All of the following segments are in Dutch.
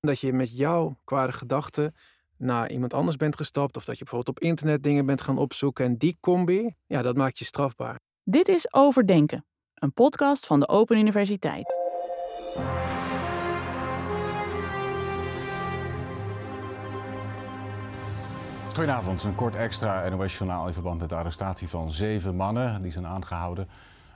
Dat je met jouw kwade gedachten naar iemand anders bent gestapt. Of dat je bijvoorbeeld op internet dingen bent gaan opzoeken. En die combi, ja, dat maakt je strafbaar. Dit is Overdenken, een podcast van de Open Universiteit. Goedenavond, een kort extra NOS-journaal in verband met de arrestatie van zeven mannen. Die zijn aangehouden,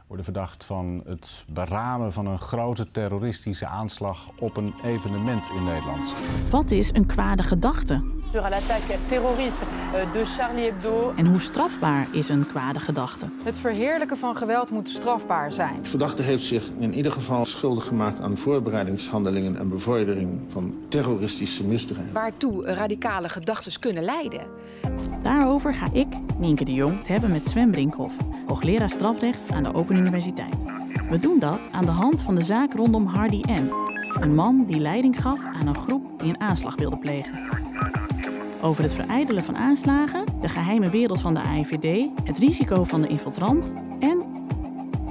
worden verdacht van het beramen van een grote terroristische aanslag op een evenement in Nederland. Wat is een kwade gedachte? à l'attaque terroriste euh, de Charlie Hebdo. En hoe strafbaar is een kwade gedachte? Het verheerlijken van geweld moet strafbaar zijn. De verdachte heeft zich in ieder geval schuldig gemaakt aan voorbereidingshandelingen en bevordering van terroristische misdrijven. Waartoe radicale gedachten kunnen leiden. Daarover ga ik, Nienke de Jong, het hebben met Sven Brinkhoff, hoogleraar strafrecht aan de Open Universiteit. We doen dat aan de hand van de zaak rondom Hardy N. Een man die leiding gaf aan een groep die een aanslag wilde plegen over het verijdelen van aanslagen, de geheime wereld van de AIVD, het risico van de infiltrant en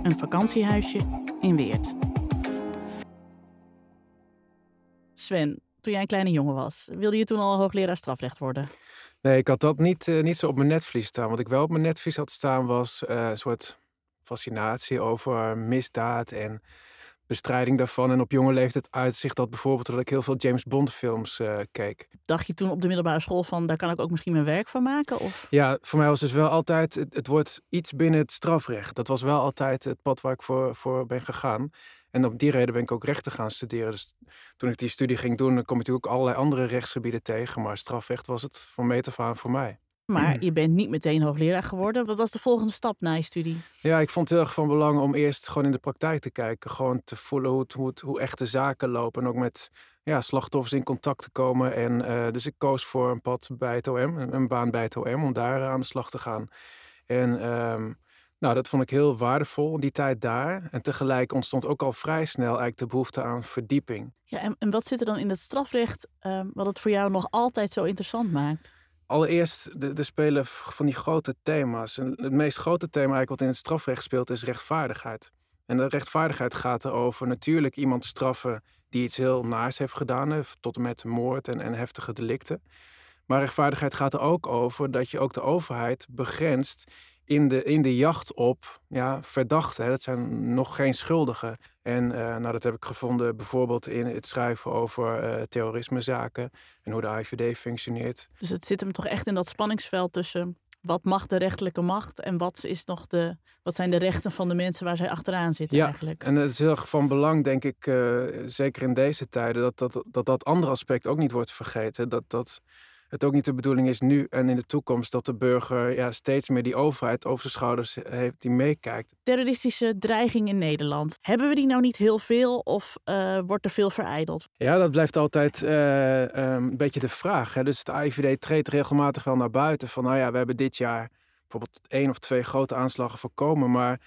een vakantiehuisje in Weert. Sven, toen jij een kleine jongen was, wilde je toen al hoogleraar strafrecht worden? Nee, ik had dat niet, uh, niet zo op mijn netvlies staan. Wat ik wel op mijn netvlies had staan was uh, een soort fascinatie over misdaad en bestrijding daarvan. En op jonge leeftijd uitzicht dat bijvoorbeeld dat ik heel veel James Bond films uh, keek. Dacht je toen op de middelbare school van daar kan ik ook misschien mijn werk van maken? Of? Ja, voor mij was dus wel altijd, het, het wordt iets binnen het strafrecht. Dat was wel altijd het pad waar ik voor, voor ben gegaan. En op die reden ben ik ook rechten gaan studeren. Dus toen ik die studie ging doen, dan kom je natuurlijk ook allerlei andere rechtsgebieden tegen. Maar strafrecht was het van meet af aan voor mij. Maar je bent niet meteen hoogleraar geworden. Wat was de volgende stap na je studie? Ja, ik vond het heel erg van belang om eerst gewoon in de praktijk te kijken. Gewoon te voelen hoe, het, hoe, het, hoe echte zaken lopen. En ook met ja, slachtoffers in contact te komen. En uh, dus ik koos voor een pad bij het OM, een baan bij het OM, om daar aan de slag te gaan. En um, nou, dat vond ik heel waardevol, die tijd daar. En tegelijk ontstond ook al vrij snel eigenlijk de behoefte aan verdieping. Ja, en, en wat zit er dan in het strafrecht um, wat het voor jou nog altijd zo interessant maakt? Allereerst, de, spelen van die grote thema's. Het meest grote thema eigenlijk wat in het strafrecht speelt is rechtvaardigheid. En de rechtvaardigheid gaat erover natuurlijk iemand straffen die iets heel naars heeft gedaan, tot en met moord en, en heftige delicten. Maar rechtvaardigheid gaat er ook over dat je ook de overheid begrenst in de, in de jacht op ja, verdachten. Dat zijn nog geen schuldigen. En uh, nou, dat heb ik gevonden bijvoorbeeld in het schrijven over uh, terrorismezaken en hoe de IVD functioneert. Dus het zit hem toch echt in dat spanningsveld tussen wat mag de rechterlijke macht en wat, is nog de, wat zijn de rechten van de mensen waar zij achteraan zitten ja, eigenlijk? En het is heel erg van belang, denk ik, uh, zeker in deze tijden, dat dat, dat dat andere aspect ook niet wordt vergeten. Dat, dat het ook niet de bedoeling is nu en in de toekomst dat de burger ja, steeds meer die overheid over zijn schouders heeft die meekijkt. Terroristische dreiging in Nederland. Hebben we die nou niet heel veel of uh, wordt er veel verijdeld? Ja, dat blijft altijd uh, um, een beetje de vraag. Hè. Dus de IVD treedt regelmatig wel naar buiten van nou ja, we hebben dit jaar bijvoorbeeld één of twee grote aanslagen voorkomen, maar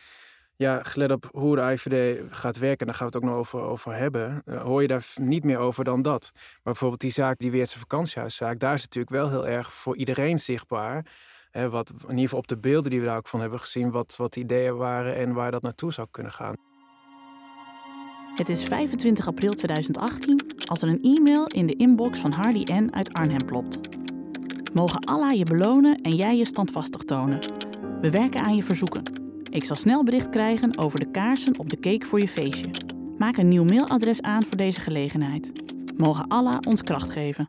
ja, gelet op hoe de IVD gaat werken, daar gaan we het ook nog over, over hebben, uh, hoor je daar niet meer over dan dat. Maar bijvoorbeeld die zaak, die Weertse vakantiehuiszaak, daar is natuurlijk wel heel erg voor iedereen zichtbaar. Hè, wat, in ieder geval op de beelden die we daar ook van hebben gezien, wat, wat de ideeën waren en waar dat naartoe zou kunnen gaan. Het is 25 april 2018 als er een e-mail in de inbox van Hardy N uit Arnhem plopt. Mogen Allah je belonen en jij je standvastig tonen. We werken aan je verzoeken. Ik zal snel bericht krijgen over de kaarsen op de cake voor je feestje. Maak een nieuw mailadres aan voor deze gelegenheid. Mogen Allah ons kracht geven.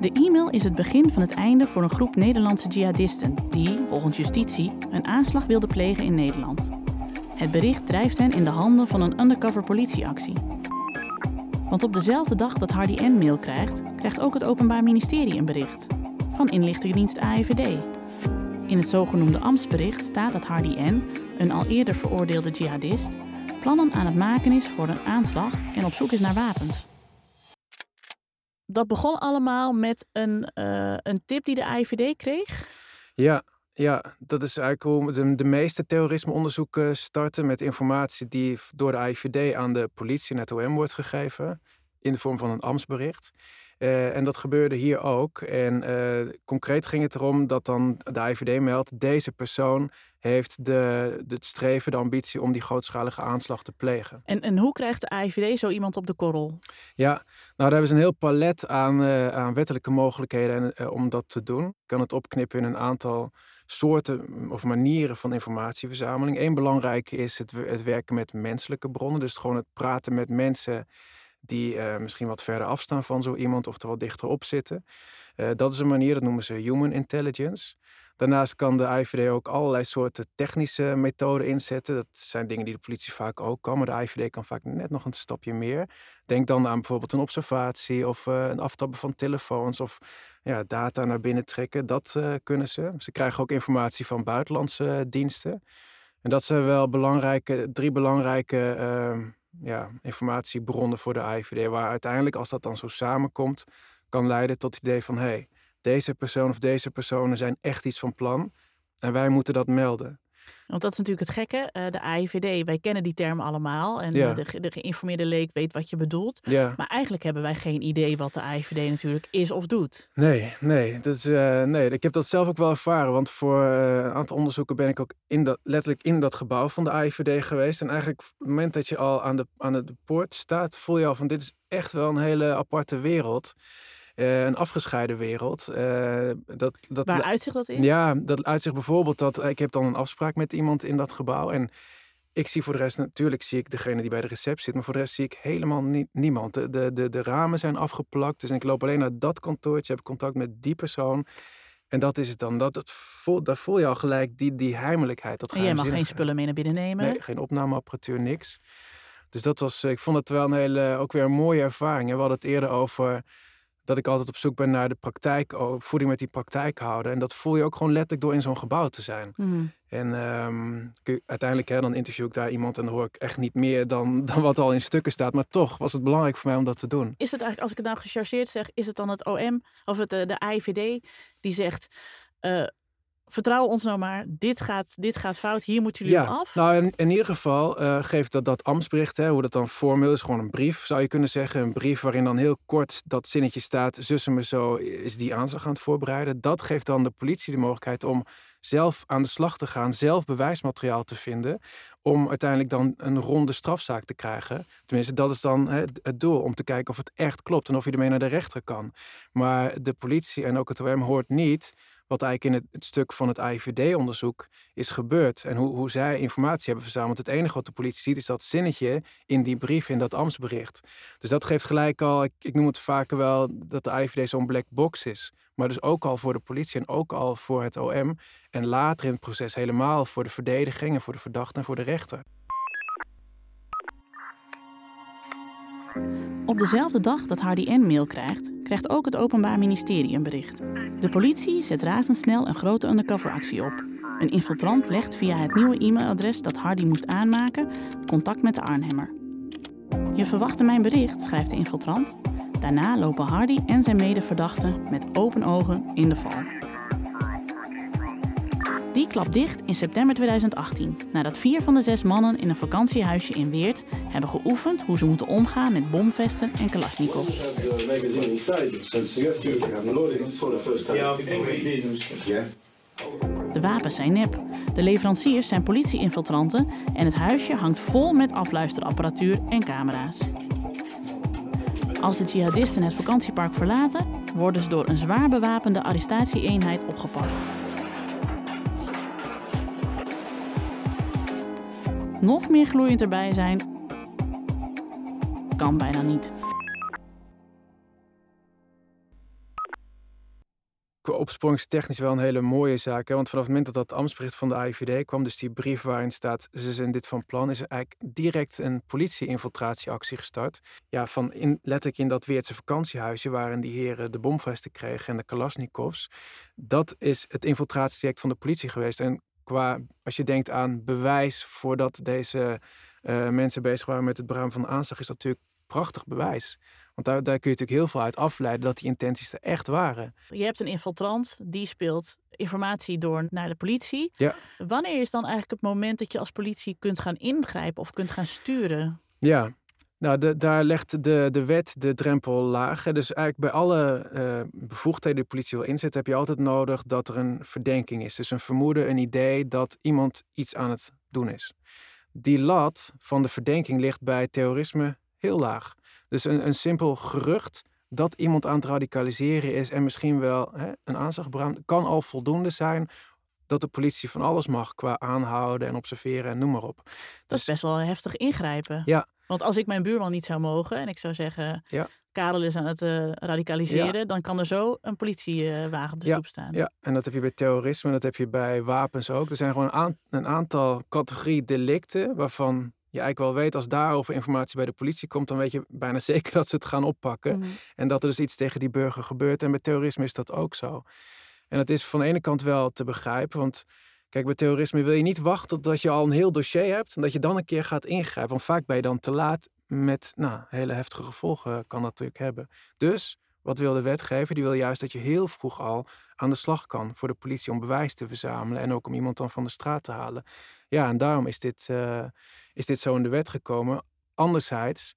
De e-mail is het begin van het einde voor een groep Nederlandse jihadisten die, volgens justitie, een aanslag wilden plegen in Nederland. Het bericht drijft hen in de handen van een undercover politieactie. Want op dezelfde dag dat Hardy N mail krijgt, krijgt ook het Openbaar Ministerie een bericht van inlichtingendienst AIVD. In het zogenoemde ambtsbericht staat dat Hardy N., een al eerder veroordeelde jihadist, plannen aan het maken is voor een aanslag en op zoek is naar wapens. Dat begon allemaal met een, uh, een tip die de AIVD kreeg? Ja, ja, dat is eigenlijk hoe de, de meeste terrorismeonderzoeken starten met informatie die door de AIVD aan de politie en het OM wordt gegeven in de vorm van een ambtsbericht. Uh, en dat gebeurde hier ook. En uh, concreet ging het erom dat dan de IVD meldt... deze persoon heeft de, het streven, de ambitie om die grootschalige aanslag te plegen. En, en hoe krijgt de IVD zo iemand op de korrel? Ja, nou daar hebben ze een heel palet aan, uh, aan wettelijke mogelijkheden om dat te doen. Je kan het opknippen in een aantal soorten of manieren van informatieverzameling. Eén belangrijke is het, het werken met menselijke bronnen. Dus gewoon het praten met mensen die uh, misschien wat verder afstaan van zo iemand of er wat dichter op zitten. Uh, dat is een manier, dat noemen ze human intelligence. Daarnaast kan de IVD ook allerlei soorten technische methoden inzetten. Dat zijn dingen die de politie vaak ook kan, maar de IVD kan vaak net nog een stapje meer. Denk dan aan bijvoorbeeld een observatie of uh, een aftappen van telefoons of ja, data naar binnen trekken. Dat kunnen ze. Ze krijgen ook informatie van buitenlandse diensten. En dat zijn wel belangrijke, drie belangrijke ehm, ja, informatiebronnen voor de IVD, waar uiteindelijk, als dat dan zo samenkomt, kan leiden tot het idee van hé, hey, deze persoon of deze personen zijn echt iets van plan en wij moeten dat melden. Want dat is natuurlijk het gekke. Uh, de AIVD, wij kennen die term allemaal. En ja. de, de, geïnformeerde leek weet wat je bedoelt. Ja. Maar eigenlijk hebben wij geen idee wat de AIVD natuurlijk is of doet. Nee, nee, dat is, uh, nee. Ik heb dat zelf ook wel ervaren. Want voor uh, een aantal onderzoeken ben ik ook in dat, letterlijk in dat gebouw van de AIVD geweest. En eigenlijk op het moment dat je al aan de, aan de poort staat, voel je al van dit is echt wel een hele aparte wereld. Uh, een afgescheiden wereld. Uh, dat, dat, Waar uitzicht dat in? Ja, dat uitzicht bijvoorbeeld dat ik heb dan een afspraak met iemand in dat gebouw. En ik zie voor de rest, natuurlijk zie ik degene die bij de receptie zit, maar voor de rest zie ik helemaal nie, niemand. De, de, de, de ramen zijn afgeplakt, dus ik loop alleen naar dat kantoortje, heb contact met die persoon. En dat is het dan. Dat, dat voel, daar voel je al gelijk die, die heimelijkheid. Dat en jij mag geen spullen mee naar binnen nemen? Nee, geen opnameapparatuur, niks. Dus dat was, ik vond het wel een hele, ook weer een mooie ervaring. We hadden het eerder over dat ik altijd op zoek ben naar de praktijk, voeding met die praktijk houden. En dat voel je ook gewoon letterlijk door in zo'n gebouw te zijn. Mm. En um, uiteindelijk, hè, dan interview ik daar iemand en dan hoor ik echt niet meer dan, dan wat al in stukken staat. Maar toch was het belangrijk voor mij om dat te doen. Is het eigenlijk, als ik het nou gechargeerd zeg, is het dan het OM of het, de AIVD die zegt... Uh, vertrouw ons nou maar, dit gaat, dit gaat fout, hier moeten jullie ja, af. Nou, in, in ieder geval uh, geeft dat, dat ambtsbericht, hè, hoe dat dan formeel is, gewoon een brief, zou je kunnen zeggen. Een brief waarin dan heel kort dat zinnetje staat, zussen me zo, is die aanslag aan het voorbereiden. Dat geeft dan de politie de mogelijkheid om zelf aan de slag te gaan, zelf bewijsmateriaal te vinden, om uiteindelijk dan een ronde strafzaak te krijgen. Tenminste, dat is dan hè, het doel, om te kijken of het echt klopt en of je ermee naar de rechter kan. Maar de politie en ook het OM hoort niet wat eigenlijk in het, stuk van het AIVD-onderzoek is gebeurd. En hoe, hoe zij informatie hebben verzameld. Het enige wat de politie ziet is dat zinnetje in die brief, in dat ambtsbericht. Dus dat geeft gelijk al, ik, ik noem het vaker wel, dat de AIVD zo'n black box is. Maar dus ook al voor de politie en ook al voor het OM. En later in het proces helemaal voor de verdediging en voor de verdachte en voor de rechter. Op dezelfde dag dat Hardy N mail krijgt, krijgt ook het Openbaar Ministerie een bericht. De politie zet razendsnel een grote undercoveractie op. Een infiltrant legt via het nieuwe e-mailadres dat Hardy moest aanmaken contact met de Arnhemmer. Je verwachtte mijn bericht, schrijft de infiltrant. Daarna lopen Hardy en zijn medeverdachten met open ogen in de val. Die klapt dicht in september 2018, nadat vier van de zes mannen in een vakantiehuisje in Weert hebben geoefend hoe ze moeten omgaan met bomvesten en Kalashnikov. De wapens zijn nep. De leveranciers zijn politie-infiltranten en het huisje hangt vol met afluisterapparatuur en camera's. Als de jihadisten het vakantiepark verlaten, worden ze door een zwaar bewapende arrestatieeenheid opgepakt. Nog meer gloeiend erbij zijn, kan bijna niet. opsporingstechnisch wel een hele mooie zaak. Hè? Want vanaf het moment dat dat ambtsbericht van de AIVD kwam, dus die brief waarin staat ze zijn dit van plan, is er eigenlijk direct een politie-infiltratieactie gestart. Ja, van in, letterlijk in dat Weertse vakantiehuisje waarin die heren de bomvesten kregen en de Kalashnikovs. Dat is het infiltratietraject van de politie geweest. En qua, als je denkt aan bewijs voordat deze uh, mensen bezig waren met het beramen van de aanslag, is dat natuurlijk prachtig bewijs. Want daar, daar kun je natuurlijk heel veel uit afleiden dat die intenties er echt waren. Je hebt een infiltrant, die speelt informatie door naar de politie. Ja. Wanneer is dan eigenlijk het moment dat je als politie kunt gaan ingrijpen of kunt gaan sturen? Ja, Nou, de, daar legt de, de wet de drempel laag. Dus eigenlijk bij alle eh, bevoegdheden die de politie wil inzetten, heb je altijd nodig dat er een verdenking is. Dus een vermoeden, een idee dat iemand iets aan het doen is. Die lat van de verdenking ligt bij terrorisme heel laag. Dus een, een simpel gerucht dat iemand aan het radicaliseren is en misschien wel hè, een aanslag braamt, kan al voldoende zijn dat de politie van alles mag qua aanhouden en observeren en noem maar op. Dat Dus- is best wel heftig ingrijpen. Ja. Want als ik mijn buurman niet zou mogen en ik zou zeggen, Ja. Karel is aan het eh, radicaliseren, dan kan er zo een politiewagen op de Ja, stoep staan. Ja, en dat heb je bij terrorisme, dat heb je bij wapens ook. Er zijn gewoon een, aan- een aantal categorie delicten waarvan je eigenlijk wel weet als daarover informatie bij de politie komt, dan weet je bijna zeker dat ze het gaan oppakken. Mhm. En dat er dus iets tegen die burger gebeurt. En bij terrorisme is dat ook zo. En dat is van de ene kant wel te begrijpen, want kijk, bij terrorisme wil je niet wachten totdat je al een heel dossier hebt en dat je dan een keer gaat ingrijpen. Want vaak ben je dan te laat met nou, hele heftige gevolgen kan dat natuurlijk hebben. Dus wat wil de wetgever? Die wil juist dat je heel vroeg al aan de slag kan voor de politie om bewijs te verzamelen en ook om iemand dan van de straat te halen. Ja, en daarom is dit, eh, is dit zo in de wet gekomen. Anderzijds,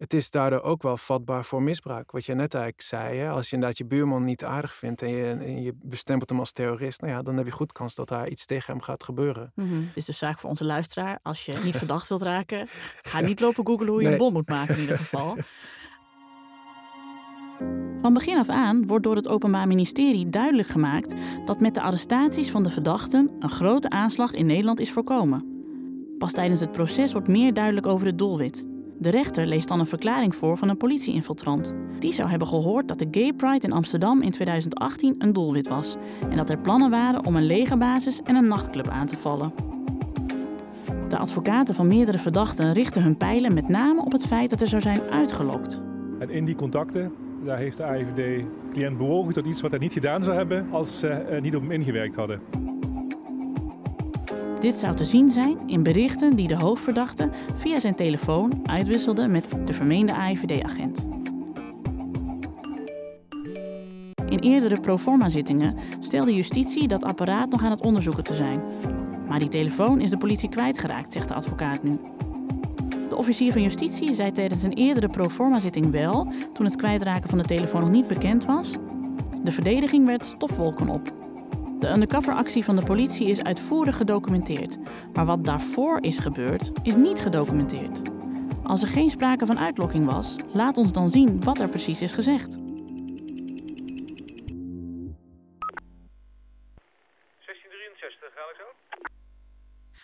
het is daardoor ook wel vatbaar voor misbruik. Wat je net eigenlijk zei, hè? als je inderdaad je buurman niet aardig vindt en je, en je bestempelt hem als terrorist, nou ja, dan heb je goed kans dat daar iets tegen hem gaat gebeuren. Mhm. Dit is dus zaak voor onze luisteraar. Als je niet verdacht wilt raken, ga niet lopen googlen hoe je Nee. een bom moet maken in ieder geval. Van begin af aan wordt door het Openbaar Ministerie duidelijk gemaakt dat met de arrestaties van de verdachten een grote aanslag in Nederland is voorkomen. Pas tijdens het proces wordt meer duidelijk over het doelwit. De rechter leest dan een verklaring voor van een politieinfiltrant. Die zou hebben gehoord dat de Gay Pride in Amsterdam in 2018 een doelwit was en dat er plannen waren om een legerbasis en een nachtclub aan te vallen. De advocaten van meerdere verdachten richten hun pijlen met name op het feit dat er zou zijn uitgelokt. En in die contacten, daar heeft de AIVD cliënt bewogen tot iets wat hij niet gedaan zou hebben als ze er niet op hem ingewerkt hadden. Dit zou te zien zijn in berichten die de hoofdverdachte via zijn telefoon uitwisselde met de vermeende AIVD-agent. In eerdere proforma-zittingen stelde justitie dat apparaat nog aan het onderzoeken te zijn. Maar die telefoon is de politie kwijtgeraakt, zegt de advocaat nu. De officier van justitie zei tijdens een eerdere proforma-zitting wel, toen het kwijtraken van de telefoon nog niet bekend was, de verdediging werd stofwolken op. De undercoveractie van de politie is uitvoerig gedocumenteerd, maar wat daarvoor is gebeurd, is niet gedocumenteerd. Als er geen sprake van uitlokking was, laat ons dan zien wat er precies is gezegd. 1663, ga ik zo?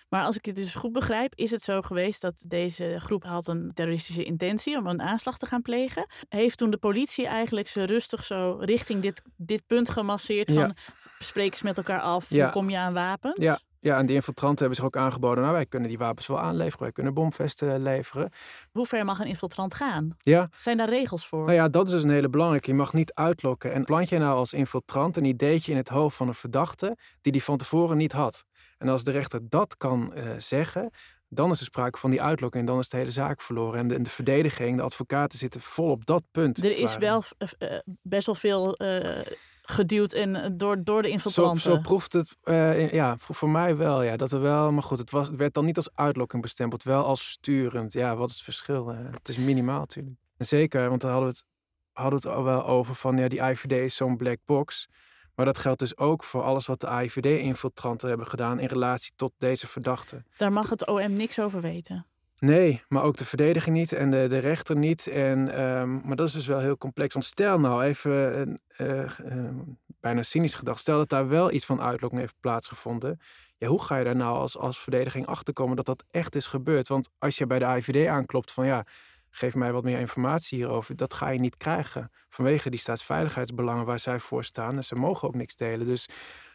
Maar als ik het dus goed begrijp, is het zo geweest dat deze groep had een terroristische intentie om een aanslag te gaan plegen. Heeft toen de politie eigenlijk ze rustig zo richting dit, dit punt gemasseerd van Ja. Spreek eens met elkaar af, Ja. hoe kom je aan wapens? Ja, ja, en die infiltranten hebben zich ook aangeboden. Nou, wij kunnen die wapens wel aanleveren. Wij kunnen bomvesten leveren. Hoe ver mag een infiltrant gaan? Ja, Zijn daar regels voor? nou ja, dat is dus een hele belangrijke. Je mag niet uitlokken. En plant je nou als infiltrant een ideetje in het hoofd van een verdachte die die van tevoren niet had. En als de rechter dat kan eh, zeggen, dan is er sprake van die uitlokking. En dan is de hele zaak verloren. En de, en de verdediging, de advocaten zitten vol op dat punt. Er is wel eh, eh, best wel veel geduwd en eh, door, door de Zo, infiltranten. zo proeft het, eh, in- ja, voor, mij wel, ja, dat er wel, maar goed, het, was, het werd dan niet als uitlokking bestempeld, wel als sturend. Ja, wat is het verschil? Eh, het is minimaal natuurlijk. En zeker, want daar hadden we het, hadden we het al wel over van, ja, die IVD is zo'n black box. Maar dat geldt dus ook voor alles wat de IVD-infiltranten hebben gedaan in relatie tot deze verdachte. Daar mag het OM niks over weten. Nee, maar ook de verdediging niet en de, de rechter niet. En, ehm, maar dat is dus wel heel complex. Want stel nou even, eh, eh, bijna cynisch gedacht, stel dat daar wel iets van uitlokking heeft plaatsgevonden. Ja, hoe ga je daar nou als, als verdediging achterkomen dat dat echt is gebeurd? Want als je bij de IVD aanklopt van ja, geef mij wat meer informatie hierover, dat ga je niet krijgen. Vanwege die staatsveiligheidsbelangen waar zij voor staan. En ze mogen ook niks delen. Dus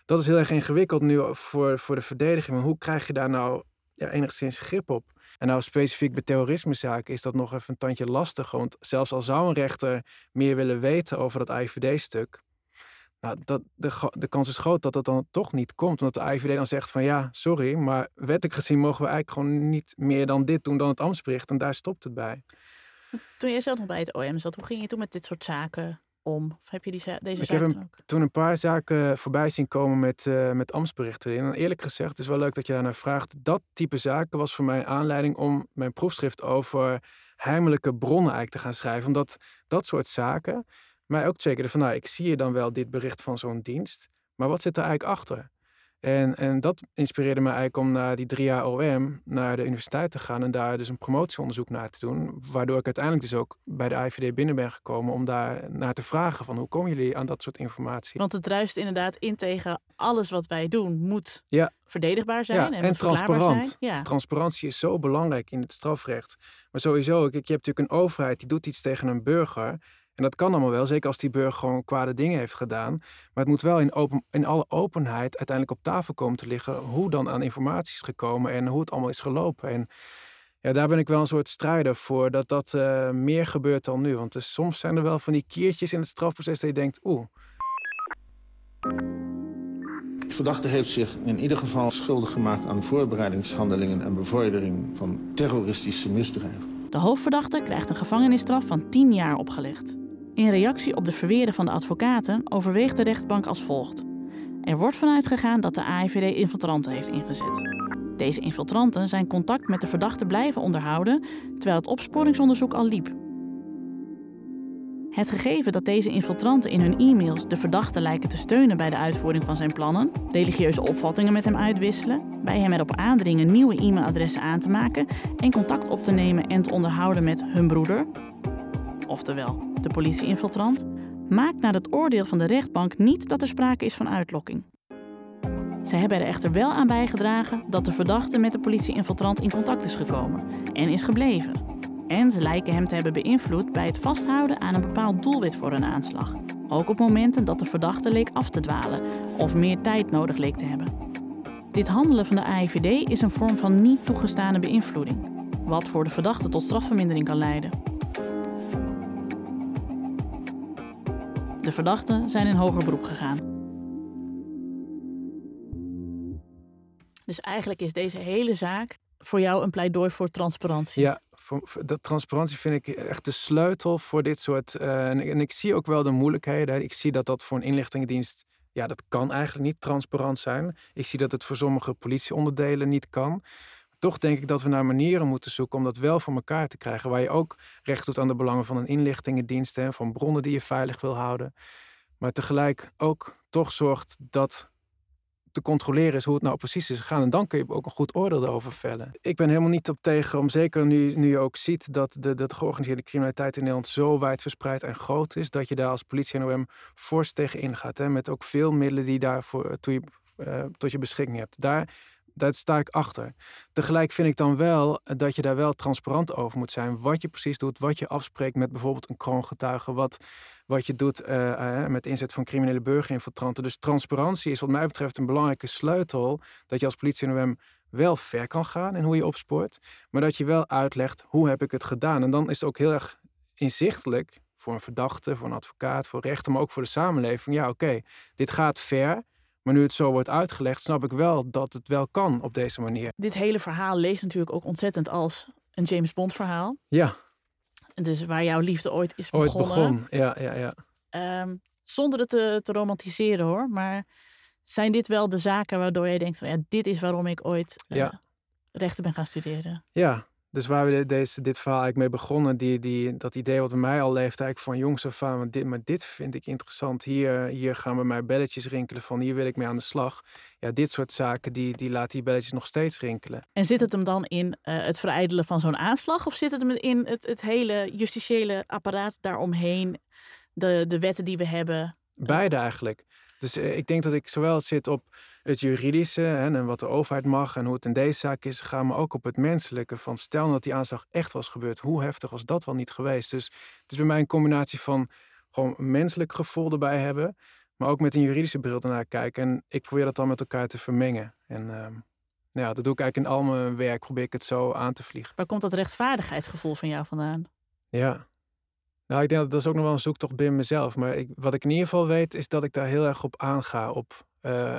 dat is heel erg ingewikkeld nu voor, voor de verdediging. Hoe krijg je daar nou ja, enigszins grip op? En nou specifiek bij terrorismezaken is dat nog even een tandje lastiger. Want zelfs al zou een rechter meer willen weten over dat IVD-stuk... Nou, dat, de, de kans is groot dat dat dan toch niet komt. Omdat de IVD dan zegt van ja, sorry, maar wettelijk gezien mogen we eigenlijk gewoon niet meer dan dit doen dan het ambtsbericht. En daar stopt het bij. Toen jij zelf nog bij het OM zat, hoe ging je toen met dit soort zaken om? Of heb je die, deze Ik zaken heb toen ook? Toen een paar zaken voorbij zien komen met, eh, met ambtsberichten erin. En eerlijk gezegd, het is wel leuk dat je daarnaar vraagt. Dat type zaken was voor mij een aanleiding om mijn proefschrift over heimelijke bronnen eigenlijk te gaan schrijven. Omdat dat soort zaken mij ook triggerde van, nou, ik zie je dan wel dit bericht van zo'n dienst, maar wat zit er eigenlijk achter? En, en dat inspireerde me eigenlijk om naar die drie jaar OM, naar de universiteit te gaan en daar dus een promotieonderzoek naar te doen. Waardoor ik uiteindelijk dus ook bij de IVD binnen ben gekomen om daar naar te vragen van hoe komen jullie aan dat soort informatie? Want het druist inderdaad in tegen alles wat wij doen moet ja. verdedigbaar zijn ja, en, en transparant. Zijn. Ja. Transparantie is zo belangrijk in het strafrecht. Maar sowieso, je hebt natuurlijk een overheid die doet iets tegen een burger. En dat kan allemaal wel, zeker als die burger gewoon kwade dingen heeft gedaan. Maar het moet wel in, open, in alle openheid uiteindelijk op tafel komen te liggen hoe dan aan informatie is gekomen en hoe het allemaal is gelopen. En ja, daar ben ik wel een soort strijder voor, dat dat uh, meer gebeurt dan nu. Want dus soms zijn er wel van die kiertjes in het strafproces dat je denkt, oeh. De verdachte heeft zich in ieder geval schuldig gemaakt aan voorbereidingshandelingen en bevordering van terroristische misdrijven. De hoofdverdachte krijgt een gevangenisstraf van 10 jaar opgelegd. In reactie op de verweren van de advocaten overweegt de rechtbank als volgt. Er wordt vanuit gegaan dat de AIVD infiltranten heeft ingezet. Deze infiltranten zijn contact met de verdachte blijven onderhouden terwijl het opsporingsonderzoek al liep. Het gegeven dat deze infiltranten in hun e-mails de verdachte lijken te steunen bij de uitvoering van zijn plannen, religieuze opvattingen met hem uitwisselen, bij hem erop aandringen nieuwe e-mailadressen aan te maken en contact op te nemen en te onderhouden met hun broeder, oftewel de politieinfiltrant, maakt naar het oordeel van de rechtbank niet dat er sprake is van uitlokking. Zij hebben er echter wel aan bijgedragen dat de verdachte met de politieinfiltrant in contact is gekomen en is gebleven. En ze lijken hem te hebben beïnvloed bij het vasthouden aan een bepaald doelwit voor een aanslag. Ook op momenten dat de verdachte leek af te dwalen of meer tijd nodig leek te hebben. Dit handelen van de AIVD is een vorm van niet toegestane beïnvloeding, wat voor de verdachte tot strafvermindering kan leiden. De verdachten zijn in hoger beroep gegaan. Dus eigenlijk is deze hele zaak voor jou een pleidooi voor transparantie. Ja, voor, voor, dat transparantie vind ik echt de sleutel voor dit soort. Uh, en, en, ik zie ook wel de moeilijkheden. Ik zie dat dat voor een inlichtingendienst. Ja, dat kan eigenlijk niet transparant zijn. Ik zie dat het voor sommige politieonderdelen niet kan. Toch denk ik dat we naar manieren moeten zoeken om dat wel voor elkaar te krijgen. Waar je ook recht doet aan de belangen van een inlichtingendienst en van bronnen die je veilig wil houden. Maar tegelijk ook toch zorgt dat te controleren is hoe het nou precies is gegaan. En dan kun je ook een goed oordeel erover vellen. Ik ben helemaal niet op tegen, om zeker nu, nu je ook ziet dat de, de georganiseerde criminaliteit in Nederland zo wijdverspreid en groot is, dat je daar als politie en OM fors tegen ingaat. Hè, met ook veel middelen die daarvoor toe je, uh, tot je beschikking hebt. Daar daar sta ik achter. Tegelijk vind ik dan wel dat je daar wel transparant over moet zijn. Wat je precies doet, wat je afspreekt met bijvoorbeeld een kroongetuige, wat, wat je doet uh, uh, met inzet van criminele burgerinfiltranten. Dus transparantie is wat mij betreft een belangrijke sleutel dat je als politie en OM wel ver kan gaan in hoe je opspoort, maar dat je wel uitlegt hoe heb ik het gedaan. En dan is het ook heel erg inzichtelijk voor een verdachte, voor een advocaat, voor rechter, maar ook voor de samenleving. Ja, oké, dit gaat ver. Maar nu het zo wordt uitgelegd, snap ik wel dat het wel kan op deze manier. Dit hele verhaal leest natuurlijk ook ontzettend als een James Bond verhaal. Ja. Dus waar jouw liefde ooit is begonnen. Ooit begon, ja, ja, ja. Um, zonder het te, te, romantiseren hoor, maar zijn dit wel de zaken waardoor je denkt van ja, dit is waarom ik ooit uh, ja. rechten ben gaan studeren? Ja, dus waar we deze, dit verhaal eigenlijk mee begonnen, die, die, dat idee wat bij mij al leeft, eigenlijk van jongs af aan, maar dit, maar dit vind ik interessant. Hier, hier gaan bij mij belletjes rinkelen van hier wil ik mee aan de slag. Ja, dit soort zaken, die, die laat die belletjes nog steeds rinkelen. En zit het hem dan in uh, het verijdelen van zo'n aanslag? Of zit het hem in het, het hele justitiële apparaat daaromheen, de, de wetten die we hebben? Beide eigenlijk. Dus uh, ik denk dat ik zowel zit op het juridische hè, en wat de overheid mag en hoe het in deze zaak is gegaan, maar ook op het menselijke. Van stel dat die aanslag echt was gebeurd, hoe heftig was dat wel niet geweest? Dus het is bij mij een combinatie van gewoon menselijk gevoel erbij hebben, maar ook met een juridische bril ernaar kijken. En ik probeer dat dan met elkaar te vermengen. En uh, ja, dat doe ik eigenlijk in al mijn werk, probeer ik het zo aan te vliegen. Waar komt dat rechtvaardigheidsgevoel van jou vandaan? Ja, nou, ik denk dat dat is ook nog wel een zoektocht binnen mezelf. Maar ik, wat ik in ieder geval weet, is dat ik daar heel erg op aanga. Op uh,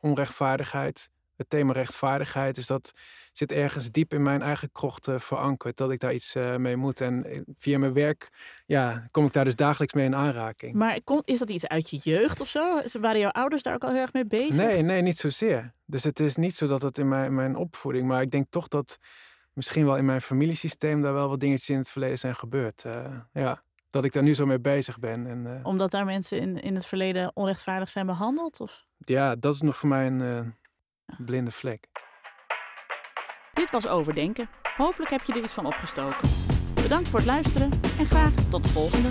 onrechtvaardigheid. Het thema rechtvaardigheid. Dus dat zit ergens diep in mijn eigen krocht uh, verankerd. Dat ik daar iets uh, mee moet. En via mijn werk ja, kom ik daar dus dagelijks mee in aanraking. Maar is dat iets uit je jeugd of zo? Waren jouw ouders daar ook al heel erg mee bezig? Nee, nee, niet zozeer. Dus het is niet zo dat het in mijn, mijn opvoeding. Maar ik denk toch dat misschien wel in mijn familiesysteem daar wel wat dingetjes in het verleden zijn gebeurd. Uh, ja, dat ik daar nu zo mee bezig ben. En, uh, Omdat daar mensen in, in het verleden onrechtvaardig zijn behandeld? Of? Ja, dat is nog voor mij een uh, blinde vlek. Dit was Overdenken. Hopelijk heb je er iets van opgestoken. Bedankt voor het luisteren en graag tot de volgende.